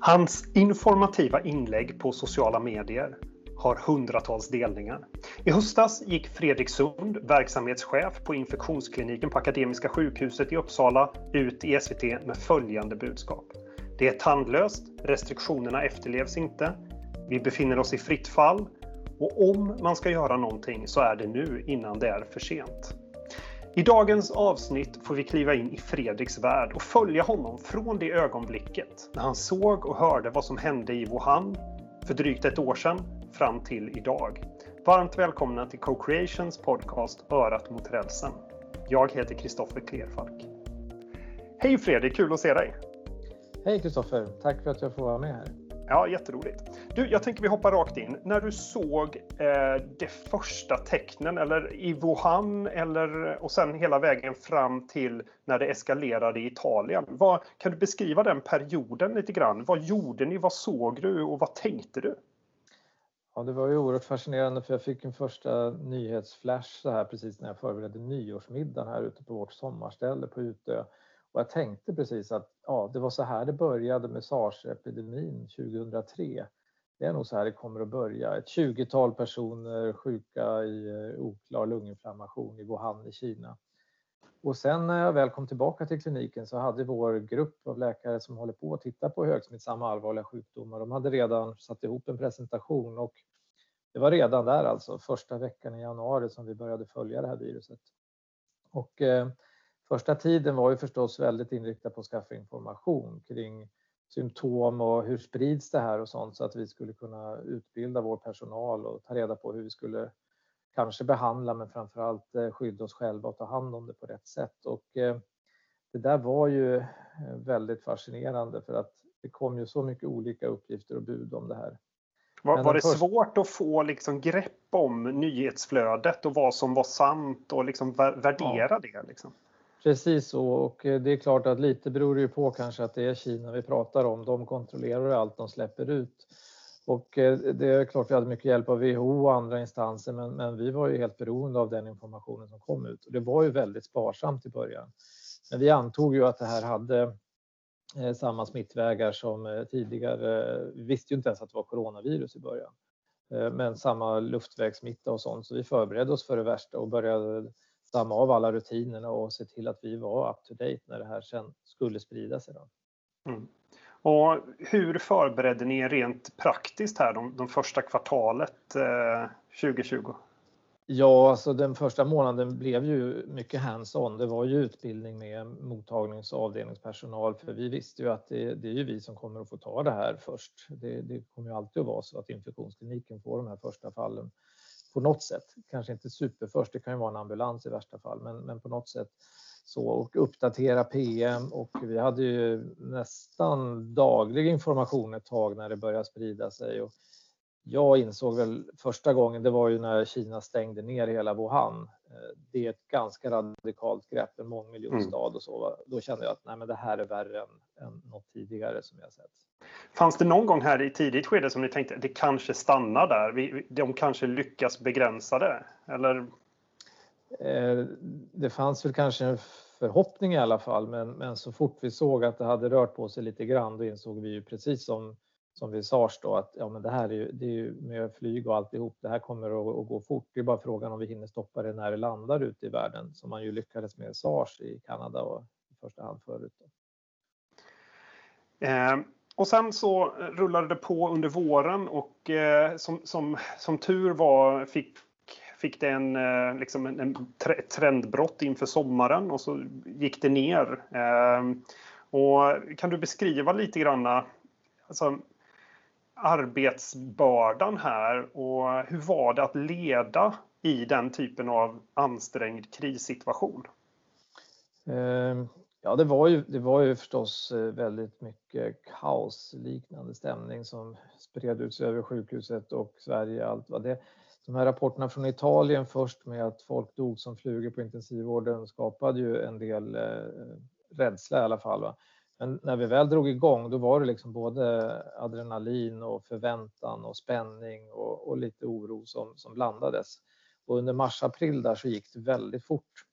Hans informativa inlägg på sociala medier har hundratals delningar. I höstas gick Fredrik Sund, verksamhetschef på infektionskliniken på Akademiska sjukhuset i Uppsala, ut i SVT med följande budskap. Det är tandlöst, restriktionerna efterlevs inte, vi befinner oss i fritt fall och om man ska göra någonting så är det nu innan det är för sent. I dagens avsnitt får vi kliva in i Fredriks värld och följa honom från det ögonblicket när han såg och hörde vad som hände i Wuhan för drygt ett år sedan fram till idag. Varmt välkomna till Co-Creations podcast Örat mot rälsen. Jag heter Kristoffer Klerfalk. Hej Fredrik, kul att se dig! Hej Kristoffer, tack för att jag får vara med här. Ja, jätteroligt. Du, jag tänker vi hoppar rakt in. När du såg eh, de första tecknen, eller i Wuhan, eller, och sen hela vägen fram till när det eskalerade i Italien. Vad, kan du beskriva den perioden lite grann? Vad gjorde ni? Vad såg du och vad tänkte du? Ja, det var ju oerhört fascinerande för jag fick en första nyhetsflash så här precis när jag förberedde nyårsmiddagen här ute på vårt sommarställe på Utö. Och jag tänkte precis att ja, det var så här det började med sars-epidemin 2003. Det är nog så här det kommer att börja. Ett 20-tal personer sjuka i eh, oklar lunginflammation i Wuhan i Kina. Och sen när jag väl kom tillbaka till kliniken så hade vår grupp av läkare som håller på att titta på högsmittsamma allvarliga sjukdomar, de hade redan satt ihop en presentation och det var redan där alltså, första veckan i januari som vi började följa det här viruset. Och eh, Första tiden var ju förstås väldigt inriktad på att skaffa information kring symptom och hur sprids det här och sånt så att vi skulle kunna utbilda vår personal och ta reda på hur vi skulle kanske behandla men framförallt eh, skydda oss själva och ta hand om det på rätt sätt. Och eh, det där var ju eh, väldigt fascinerande för att det kom ju så mycket olika uppgifter och bud om det här. Var, var det först... svårt att få liksom grepp om nyhetsflödet och vad som var sant och liksom värdera ja. det? Liksom? Precis så och eh, det är klart att lite beror det ju på kanske att det är Kina vi pratar om. De kontrollerar allt de släpper ut. Och eh, det är klart vi hade mycket hjälp av WHO och andra instanser men, men vi var ju helt beroende av den informationen som kom ut. Och det var ju väldigt sparsamt i början. Men vi antog ju att det här hade eh, samma smittvägar som tidigare. Vi visste ju inte ens att det var coronavirus i början. Men samma luftvägssmitta och sånt så vi förberedde oss för det värsta och började damma av alla rutinerna och se till att vi var up to date när det här sen skulle sprida sig. Då. Mm. Och hur förberedde ni rent praktiskt här de, de första kvartalet eh, 2020? Ja, alltså den första månaden blev ju mycket hands-on. Det var ju utbildning med mottagnings och avdelningspersonal för vi visste ju att det, det är ju vi som kommer att få ta det här först. Det, det kommer ju alltid att vara så att infektionskliniken får de här första fallen på något sätt. Kanske inte superförst, det kan ju vara en ambulans i värsta fall, men, men på något sätt så och uppdatera PM och vi hade ju nästan daglig information ett tag när det började sprida sig och jag insåg väl första gången, det var ju när Kina stängde ner hela Wuhan. Eh, det är ett ganska radikalt grepp, en mångmiljonstad mm. och så. Då kände jag att nej, men det här är värre än, än något tidigare som jag sett. Fanns det någon gång här i tidigt skede som ni tänkte att det kanske stannar där? De kanske lyckas begränsa det? Eller? Eh, det fanns väl kanske en förhoppning i alla fall, men, men så fort vi såg att det hade rört på sig lite grann, då insåg vi ju precis som som vid SARS då att ja, men det här är ju, det är ju med flyg och alltihop. Det här kommer att, att, gå fort. Det är bara frågan om vi hinner stoppa det när det landar ute i världen som man ju lyckades med SARS i Kanada och i första hand förut. Eh, och sen så rullade det på under våren och eh, som, som, som tur var fick fick det en, eh, liksom en, en trendbrott inför sommaren och så gick det ner. Eh, och kan du beskriva lite grann alltså, arbetsbördan här och hur var det att leda i den typen av ansträngd krissituation? Ehm, ja, det var ju, det var ju förstås eh, väldigt mycket kaosliknande stämning som spred ut sig över sjukhuset och Sverige. Allt vad det. De här rapporterna från Italien först med att folk dog som flugor på intensivvården skapade ju en del eh, rädsla i alla fall. Va? Men när vi väl drog igång då var det liksom både adrenalin och förväntan och spänning och, och lite oro som, som blandades. Och under mars-april där så gick det väldigt fort.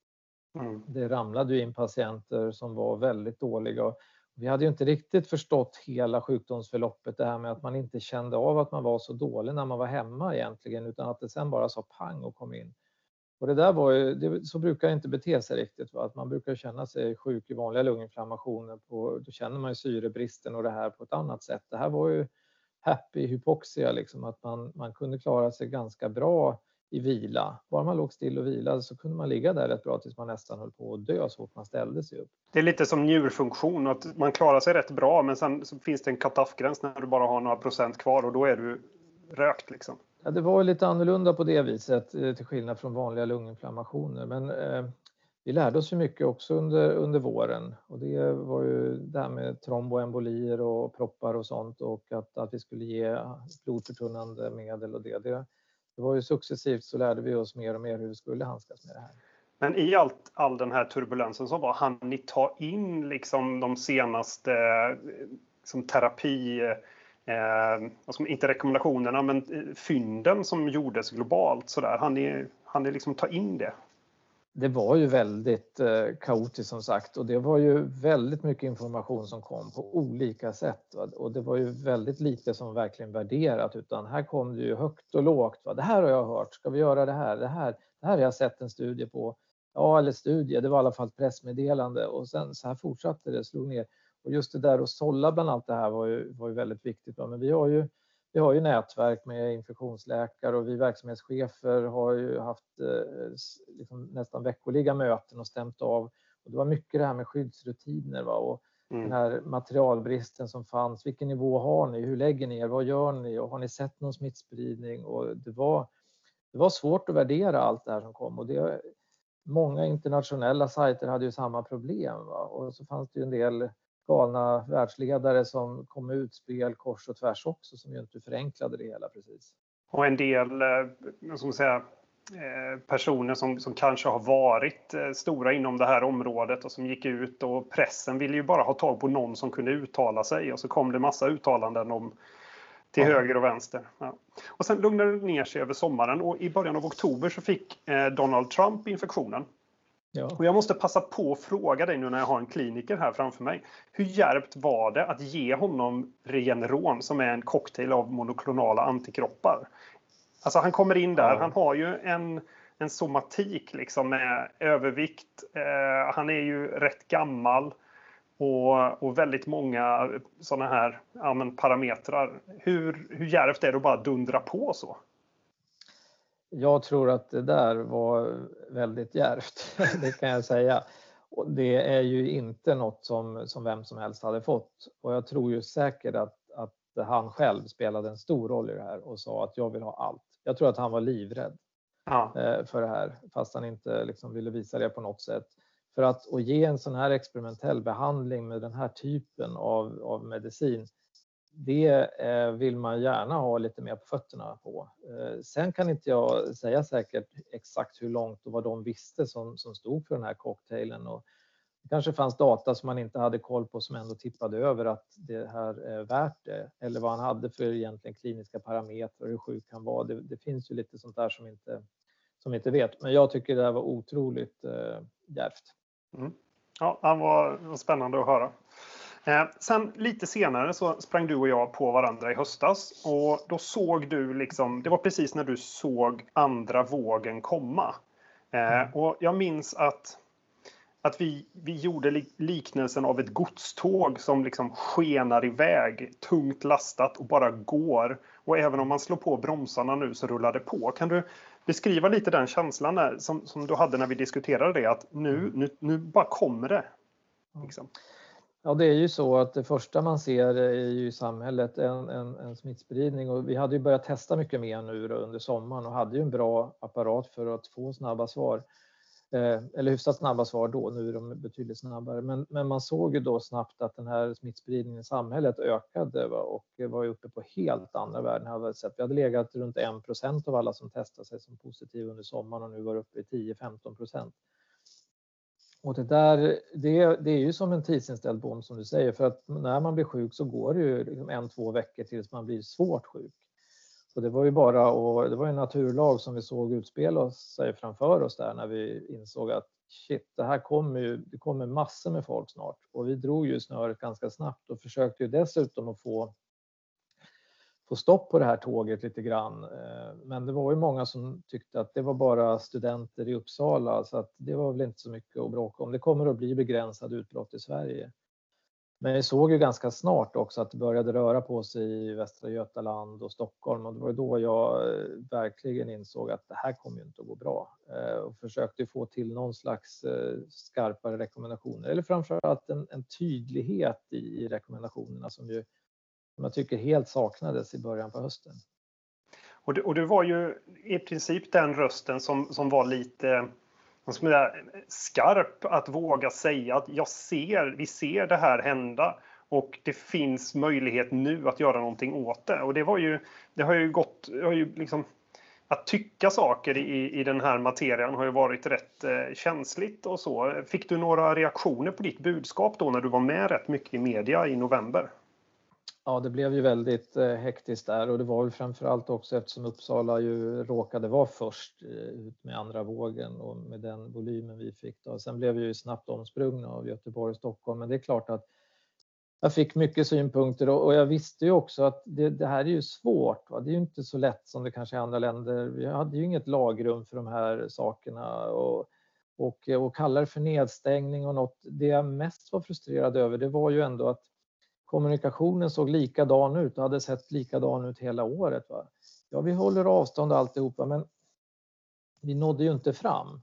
Mm. Det ramlade in patienter som var väldigt dåliga Vi hade ju inte riktigt förstått hela sjukdomsförloppet, det här med att man inte kände av att man var så dålig när man var hemma egentligen, utan att det sen bara sa pang och kom in. Och det där var ju, det, så brukar jag inte bete sig riktigt, va? att man brukar känna sig sjuk i vanliga lunginflammationer, på, då känner man ju syrebristen och det här på ett annat sätt. Det här var ju happy hypoxia, liksom, att man, man kunde klara sig ganska bra i vila. Bara man låg still och vilade så kunde man ligga där rätt bra tills man nästan höll på att dö så fort man ställde sig upp. Det är lite som njurfunktion, att man klarar sig rätt bra men sen finns det en cut-off-gräns när du bara har några procent kvar och då är du rökt. Liksom. Ja, det var lite annorlunda på det viset eh, till skillnad från vanliga lunginflammationer. Men eh, vi lärde oss ju mycket också under, under våren och det var ju det här med tromboembolier och proppar och sånt och att, att vi skulle ge blodförtunnande medel och det. det. Det var ju successivt så lärde vi oss mer och mer hur vi skulle handskas med det här. Men i allt, all den här turbulensen som var, hann ni ta in liksom de senaste eh, liksom terapi eh, eh, alltså inte rekommendationerna, men eh, fynden som gjordes globalt sådär. Han ni, han ni liksom ta in det? Det var ju väldigt eh, kaotiskt som sagt och det var ju väldigt mycket information som kom på olika sätt. Va? Och det var ju väldigt lite som verkligen värderat utan här kom det ju högt och lågt. Va? Det här har jag hört, ska vi göra det här? Det här, det här har jag sett en studie på. Ja, eller studie, det var i alla fall ett pressmeddelande och sen så här fortsatte det, slog ner. Och just det där att sålla bland allt det här var ju, var ju väldigt viktigt. Men vi har ju, vi har ju nätverk med infektionsläkare och vi verksamhetschefer har ju haft eh, liksom nästan veckoliga möten och stämt av. Och det var mycket det här med skyddsrutiner va? och mm. den här materialbristen som fanns. Vilken nivå har ni? Hur lägger ni er? Vad gör ni? Och har ni sett någon smittspridning? Och det, var, det var svårt att värdera allt det här som kom och det, många internationella sajter hade ju samma problem. Va? Och så fanns det ju en del galna världsledare som kom med utspel kors och tvärs också som ju inte förenklade det hela precis. Och en del eh, som säga, eh, personer som, som kanske har varit eh, stora inom det här området och som gick ut och pressen ville ju bara ha tag på någon som kunde uttala sig och så kom det massa uttalanden om till ja. höger och vänster. Ja. Och sen lugnade det ner sig över sommaren och i början av oktober så fick Donald Trump infektionen. Ja. Och jag måste passa på att fråga dig nu när jag har en kliniker här framför mig. Hur hjälpt var det att ge honom Regeneron som är en cocktail av monoklonala antikroppar? Alltså han kommer in där, ja. han har ju en, en somatik liksom med övervikt. Eh, han är ju rätt gammal och, och väldigt många sådana här ja, parametrar. Hur, hur djärvt är det att bara dundra på så? Jag tror att det där var väldigt djärvt, det kan jag säga. Och det är ju inte något som, som vem som helst hade fått. Och jag tror ju säkert att, att han själv spelade en stor roll i det här och sa att jag vill ha allt. Jag tror att han var livrädd ja. Eh, för det här, fast han inte liksom ville visa det på något sätt. För att, att ge en sån här experimentell behandling med den här typen av, av medicin, det eh, vill man gärna ha lite mer på fötterna på. Eh, sen kan inte jag säga säkert exakt hur långt och vad de visste som, som stod för den här cocktailen. Och det kanske fanns data som man inte hade koll på som ändå tippade över att det här är värt det. Eller vad han hade för egentligen kliniska parametrar, hur sjuk han var. Det, det finns ju lite sånt där som inte, som inte vet. Men jag tycker det här var otroligt eh, djärvt. Mm. Ja, det var spännande att höra. Eh, sen lite senare så sprang du och jag på varandra i höstas och då såg du liksom, det var precis när du såg andra vågen komma. Eh, mm. och jag minns att, att vi, vi gjorde liknelsen av ett godståg som liksom skenar iväg, tungt lastat och bara går. Och även om man slår på bromsarna nu så rullar det på. Kan du beskriva lite den känslan där, som, som du hade när vi diskuterade det, att nu, mm. nu, nu bara kommer det. Liksom. Ja, det är ju så att det första man ser är ju i samhället en, en, en smittspridning och vi hade ju börjat testa mycket mer nu under sommaren och hade ju en bra apparat för att få snabba svar. Eh, eller hyfsat snabba svar då, nu är de betydligt snabbare. Men, men man såg ju då snabbt att den här smittspridningen i samhället ökade va, och var uppe på helt andra värden. Hade sett. Vi hade legat runt 1% av alla som testade sig som positiva under sommaren och nu var det uppe i 10-15 procent. Och det där, det, det är ju som en tidsinställd bom, som du säger, för att när man blir sjuk så går det ju liksom en, två veckor tills man blir svårt sjuk. Så det var ju bara och det var en naturlag som vi såg utspela sig framför oss där när vi insåg att shit, det här kommer ju, det kommer massor med folk snart. Och vi drog ju snöret ganska snabbt och försökte ju dessutom att få få stopp på det här tåget lite grann. Eh, men det var ju många som tyckte att det var bara studenter i Uppsala så att det var väl inte så mycket att bråka om. Det kommer att bli begränsade utbrott i Sverige. Men vi såg ju ganska snart också att det började röra på sig i Västra Götaland och Stockholm och det var då jag eh, verkligen insåg att det här kommer ju inte att gå bra eh, och försökte få till någon slags eh, skarpare rekommendationer eller framförallt en, en tydlighet i, i rekommendationerna som ju som jag tycker helt saknades i början på hösten. Och det, och det var ju i princip den rösten som, som var lite säga, skarp att våga säga att jag ser, vi ser det här hända och det finns möjlighet nu att göra någonting åt det. Och det var ju, det har ju gått, har ju liksom, att tycka saker i, i den här materian har ju varit rätt eh, känsligt och så. Fick du några reaktioner på ditt budskap då när du var med rätt mycket i media i november? Ja, det blev ju väldigt eh, hektiskt där och det var väl framförallt också eftersom Uppsala ju råkade vara först eh, ut med andra vågen och med den volymen vi fick. Då. Sen blev vi ju snabbt omsprungna av Göteborg och Stockholm, men det är klart att jag fick mycket synpunkter och jag visste ju också att det, det här är ju svårt. Va? Det är ju inte så lätt som det kanske är i andra länder. Vi hade ju inget lagrum för de här sakerna och, och, och kalla det för nedstängning och något. Det jag mest var frustrerad över, det var ju ändå att kommunikationen såg likadan ut och hade sett likadan ut hela året. Va? Ja, vi håller avstånd alltihopa, men vi nådde ju inte fram.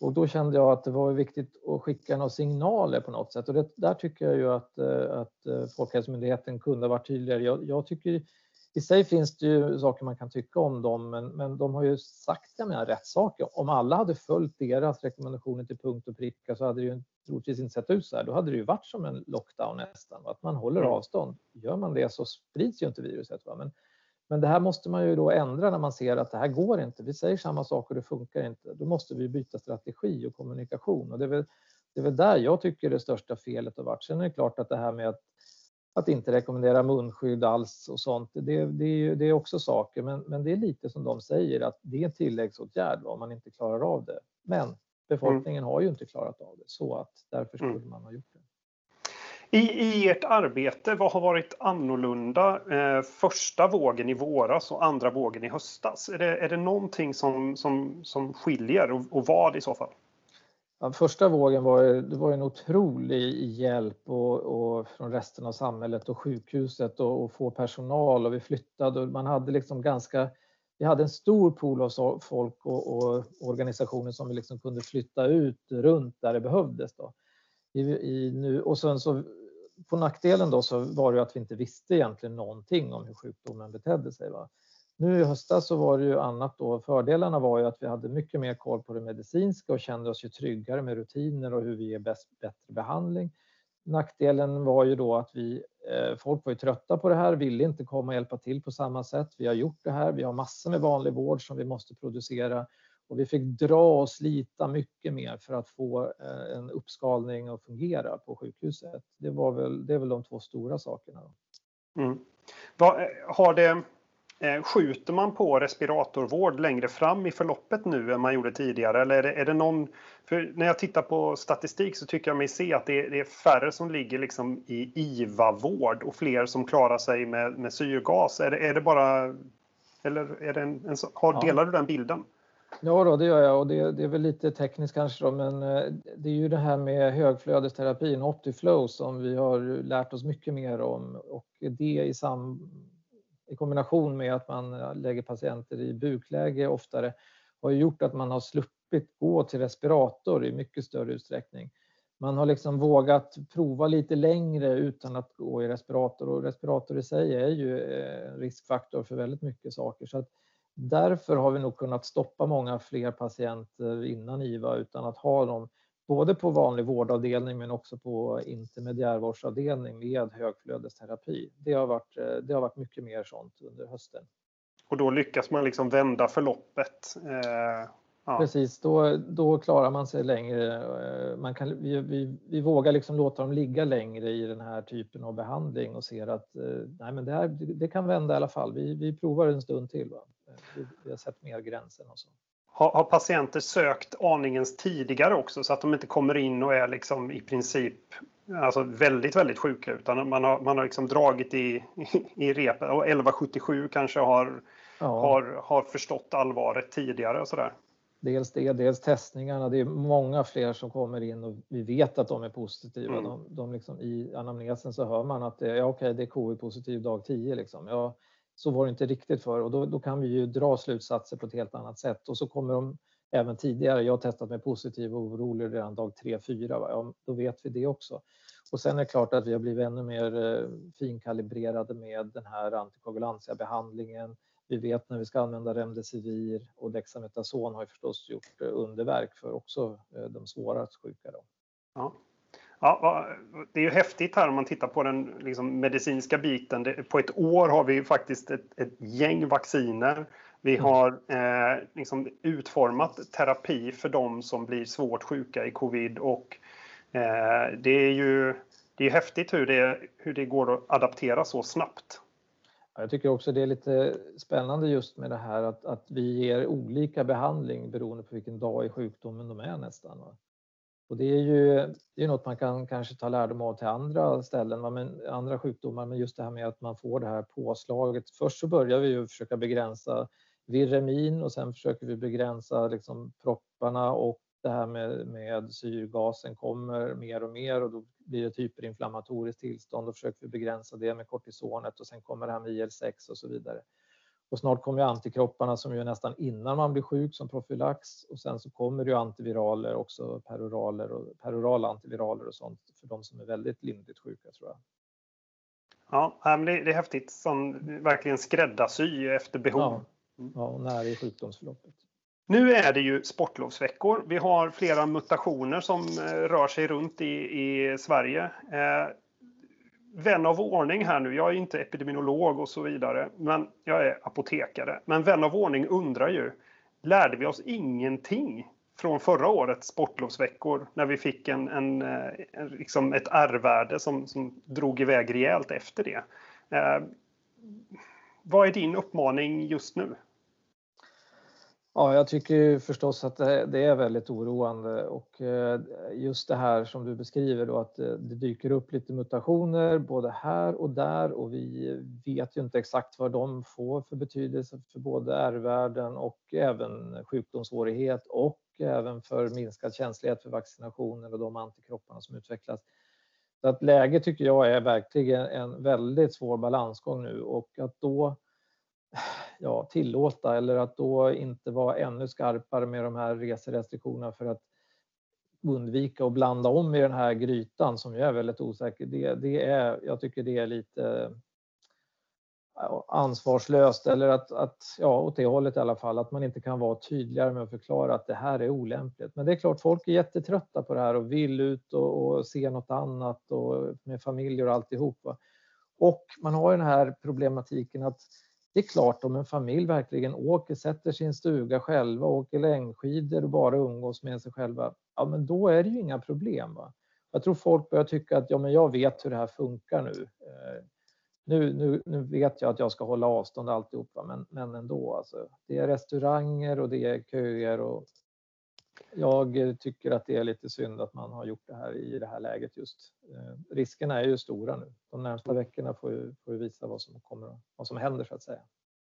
Och då kände jag att det var viktigt att skicka några signaler på något sätt. Och det, där tycker jag ju att, eh, att eh, Folkhälsomyndigheten kunde ha varit tydligare. Jag, jag, tycker i sig finns det ju saker man kan tycka om dem, men, men de har ju sagt jag menar, rätt saker. Om alla hade följt deras rekommendationer till punkt och pricka så hade det ju troligtvis inte sett ut så här. Då hade det ju varit som en lockdown nästan, att man håller mm. avstånd. Gör man det så sprids ju inte viruset. Va? Men, men det här måste man ju då ändra när man ser att det här går inte. Vi säger samma sak och det funkar inte. Då måste vi byta strategi och kommunikation och det är väl, det är väl där jag tycker det största felet har varit. Sen är det klart att det här med att att inte rekommendera munskydd alls och sånt. Det, det, är, det är också saker, men, men det är lite som de säger att det är en tilläggsåtgärd om man inte klarar av det. Men befolkningen mm. har ju inte klarat av det så att därför skulle mm. man ha gjort det. I, I ert arbete, vad har varit annorlunda eh, första vågen i våras och andra vågen i höstas? Är det, är det någonting som, som, som skiljer och, och vad i så fall? Ja, första vågen var, det var en otrolig hjälp och, och från resten av samhället och sjukhuset och, och, få personal och vi flyttade och man hade liksom ganska vi hade en stor pool av folk och, och organisationer som vi liksom kunde flytta ut runt där det behövdes. Då. I, i nu, och sen så på nackdelen då så var det att vi inte visste egentligen någonting om hur sjukdomen betedde sig. Va? Nu i höstas så var det ju annat då. Fördelarna var ju att vi hade mycket mer koll på det medicinska och kände oss ju tryggare med rutiner och hur vi ger bäst, bättre behandling. Nackdelen var ju då att vi, eh, folk var ju trötta på det här, ville inte komma och hjälpa till på samma sätt. Vi har gjort det här, vi har massor med vanlig vård som vi måste producera och vi fick dra och slita mycket mer för att få eh, en uppskalning att fungera på sjukhuset. Det, var väl, det är väl de två stora sakerna. Mm. Vad, eh, har det skjuter man på respiratorvård längre fram i förloppet nu än man gjorde tidigare? Eller är det, är det någon... För när jag tittar på statistik så tycker jag mig se att det är, det är färre som ligger liksom i IVA-vård och fler som klarar sig med, med syrgas. Är det, är det bara... Eller är det en, en, har, delar du den bilden? Ja, då, det gör jag och det, det, är väl lite tekniskt kanske då, men eh, det är ju det här med högflödesterapin, Optiflow, som vi har lärt oss mycket mer om och det i sam i kombination med att man eh, lägger patienter i bukläge oftare har gjort att man har sluppit gå till respirator i mycket större utsträckning. Man har liksom vågat prova lite längre utan att gå i respirator och respirator i sig är ju en riskfaktor för väldigt mycket saker. Så att därför har vi nog kunnat stoppa många fler patienter innan IVA utan att ha dem både på vanlig vårdavdelning men också på intermediärvårdsavdelning med högflödesterapi. Det har varit, eh, det har varit mycket mer sånt under hösten. Och då lyckas man liksom vända förloppet? Eh, ja. Precis, då, då klarar man sig längre. Eh, man kan, vi, vi, vi vågar liksom låta dem ligga längre i den här typen av behandling och ser att eh, nej, men det, här, det kan vända i alla fall. Vi, vi provar en stund till. Va? Vi, vi har sett mer gränsen och så. Har, har, patienter sökt aningens tidigare också så att de inte kommer in och är liksom i princip alltså väldigt, väldigt sjuka utan man har, man har liksom dragit i, i repet och 1177 kanske har, ja. har, har förstått allvaret tidigare och sådär. Dels det, dels testningarna. Det är många fler som kommer in och vi vet att de är positiva. Mm. De, de liksom, I anamnesen så hör man att det, ja, okay, det är covid-positiv dag 10. Liksom. Ja, så var det inte riktigt för och då, då, kan vi ju dra slutsatser på ett helt annat sätt och så kommer de även tidigare. Jag har testat mig positiv och orolig redan dag 3-4. Ja, då vet vi det också. Och sen är det klart att vi har blivit ännu mer eh, finkalibrerade med den här antikoagulantia-behandlingen. Vi vet när vi ska använda remdesivir och Dexametason har ju förstås gjort eh, underverk för också eh, de svårast sjuka. Då. Ja. Ja, det är ju häftigt här om man tittar på den liksom, medicinska biten. på ett år har vi faktiskt ett, ett gäng vacciner. Vi mm. har eh, liksom utformat terapi för de som blir svårt sjuka i covid och eh, det är ju det är häftigt hur det, hur det går att adaptera så snabbt. Jag tycker också det är lite spännande just med det här att, att vi ger olika behandling beroende på vilken dag i sjukdomen de är nästan. Och det är ju det är något man kan kanske ta lärdom av till andra ställen, men, andra sjukdomar, men just det här med att man får det här påslaget. Först så börjar vi ju försöka begränsa viremin och sen försöker vi begränsa liksom propparna och det här med, med syrgasen kommer mer och mer och då blir det ett hyperinflammatoriskt tillstånd. Då försöker vi begränsa det med kortisonet och sen kommer det här med IL-6 och så vidare. Och snart kommer ju antikropparna som ju nästan innan man blir sjuk som profylax och sen så kommer ju antiviraler också, peroraler och perorala antiviraler och sånt för de som är väldigt lindrigt sjuka tror jag. Ja, det, är häftigt som verkligen skräddarsy efter behov. Ja, ja och när i sjukdomsförloppet. Nu är det ju sportlovsveckor. Vi har flera mutationer som eh, rör sig runt i, i Sverige. Vän av ordning här nu, jag är inte epidemiolog och så vidare, men jag är apotekare. Men vän av ordning undrar ju, lärde vi oss ingenting från förra årets sportlovsveckor när vi fick en, en, en liksom ett R-värde som, som drog iväg rejält efter det? Eh, vad är din uppmaning just nu? Ja, jag tycker förstås att det är väldigt oroande och eh, just det här som du beskriver då att eh, det dyker upp lite mutationer både här och där och vi vet ju inte exakt vad de får för betydelse för både R-värden och även sjukdomssvårighet och även för minskad känslighet för vaccinationer och de antikropparna som utvecklas. Så att läget tycker jag är verkligen en väldigt svår balansgång nu och att då ja, tillåta eller att då inte vara ännu skarpare med de här reserestriktionerna för att undvika att blanda om i den här grytan som ju är väldigt osäker. Det, det är, jag tycker det är lite ansvarslöst eller att, att, ja, åt det hållet i alla fall, att man inte kan vara tydligare med att förklara att det här är olämpligt. Men det är klart, folk är jättetrötta på det här och vill ut och, och se något annat och med familjer och alltihopa. Och man har ju den här problematiken att det är klart om en familj verkligen åker, sätter sin stuga själva, åker längdskidor och bara umgås med sig själva, ja men då är det ju inga problem. Va? Jag tror folk börjar tycka att ja, men jag vet hur det här funkar nu. Eh, nu, nu, nu vet jag att jag ska hålla avstånd alltihopa, men, men ändå. Alltså, det är restauranger och det är köer och jag tycker att det är lite synd att man har gjort det här i det här läget just. Eh, riskerna är ju stora nu. De närmsta veckorna får ju, får ju visa vad som, kommer, vad som händer så att säga.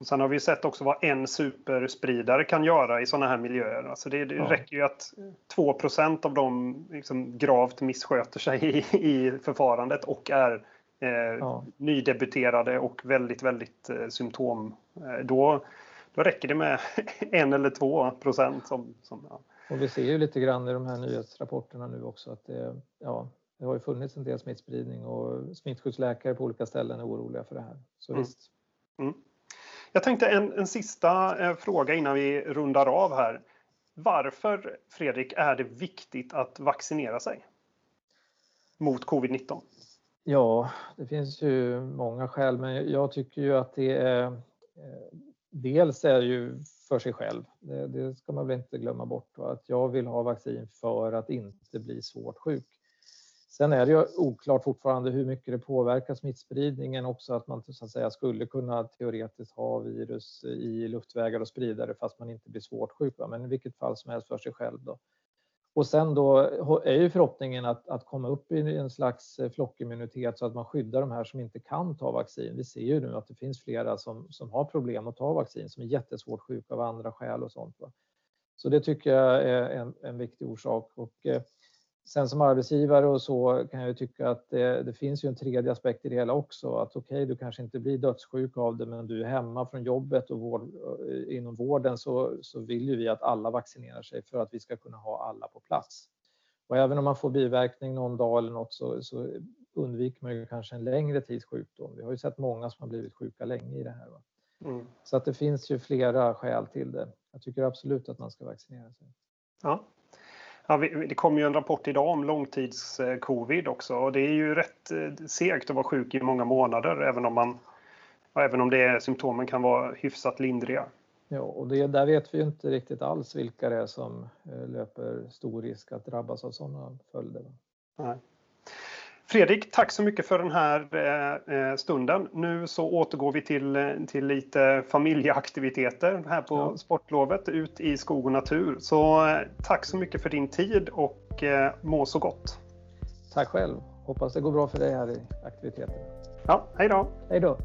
Sen har vi sett också vad en superspridare kan göra i sådana här miljöer. Alltså det, det ja. räcker ju att 2% av dem liksom gravt missköter sig i, i förfarandet och är eh, ja. nydebuterade och väldigt, väldigt eh, symptom. Eh, då, då räcker det med en eller två procent. Som, som ja. Och vi ser ju lite grann i de här nyhetsrapporterna nu också att det, ja, det har ju funnits en del smittspridning och smittskyddsläkare på olika ställen är oroliga för det här. Så mm. visst. Mm. Jag tänkte en, en sista eh, fråga innan vi rundar av här. Varför, Fredrik, är det viktigt att vaccinera sig mot covid-19? Ja, det finns ju många skäl, men jag tycker ju att det är eh, dels är ju för sig själv. Det, det, ska man väl inte glömma bort. Va? Att jag vill ha vaccin för att inte bli svårt sjuk. Sen är det ju oklart fortfarande hur mycket det påverkar smittspridningen också att man så att säga skulle kunna teoretiskt ha virus i luftvägar och sprida det fast man inte blir svårt sjuk. Men i vilket fall som helst för sig själv då. Och sen då är ju förhoppningen att, att komma upp i en slags eh, flockimmunitet så att man skyddar de här som inte kan ta vaccin. Vi ser ju nu att det finns flera som, som har problem att ta vaccin, som är jättesvårt sjuka av andra skäl och sånt. Va? Så det tycker jag är en, en viktig orsak. Och, eh, Sen som arbetsgivare och så kan jag tycka att det, det, finns ju en tredje aspekt i det hela också. Att okej, okay, du kanske inte blir dödssjuk av det, men du är hemma från jobbet och vård, eh, inom vården så, så vill ju vi att alla vaccinerar sig för att vi ska kunna ha alla på plats. Och även om man får biverkning någon dag eller något så, så undviker man ju kanske en längre tids sjukdom. Vi har ju sett många som har blivit sjuka länge i det här. Mm. Så att det finns ju flera skäl till det. Jag tycker absolut att man ska vaccinera sig. Ja, Ja, det kom ju en rapport idag om långtids-covid också och det är ju rätt eh, segt att vara sjuk i många månader även om, man, även om det symptomen kan vara hyfsat lindriga. Ja, och det, där vet vi ju inte riktigt alls vilka det är som eh, löper stor risk att drabbas av sådana följder. Nej. Fredrik, tack så mycket för den här eh, eh, stunden. Nu så återgår vi till, eh, till lite familjeaktiviteter här på ja. sportlovet, ut i skog och natur. Så tack så mycket för din tid och må så gott. Tack själv. Hoppas det går bra för dig här i aktiviteten. Ja, hej då. Hej då.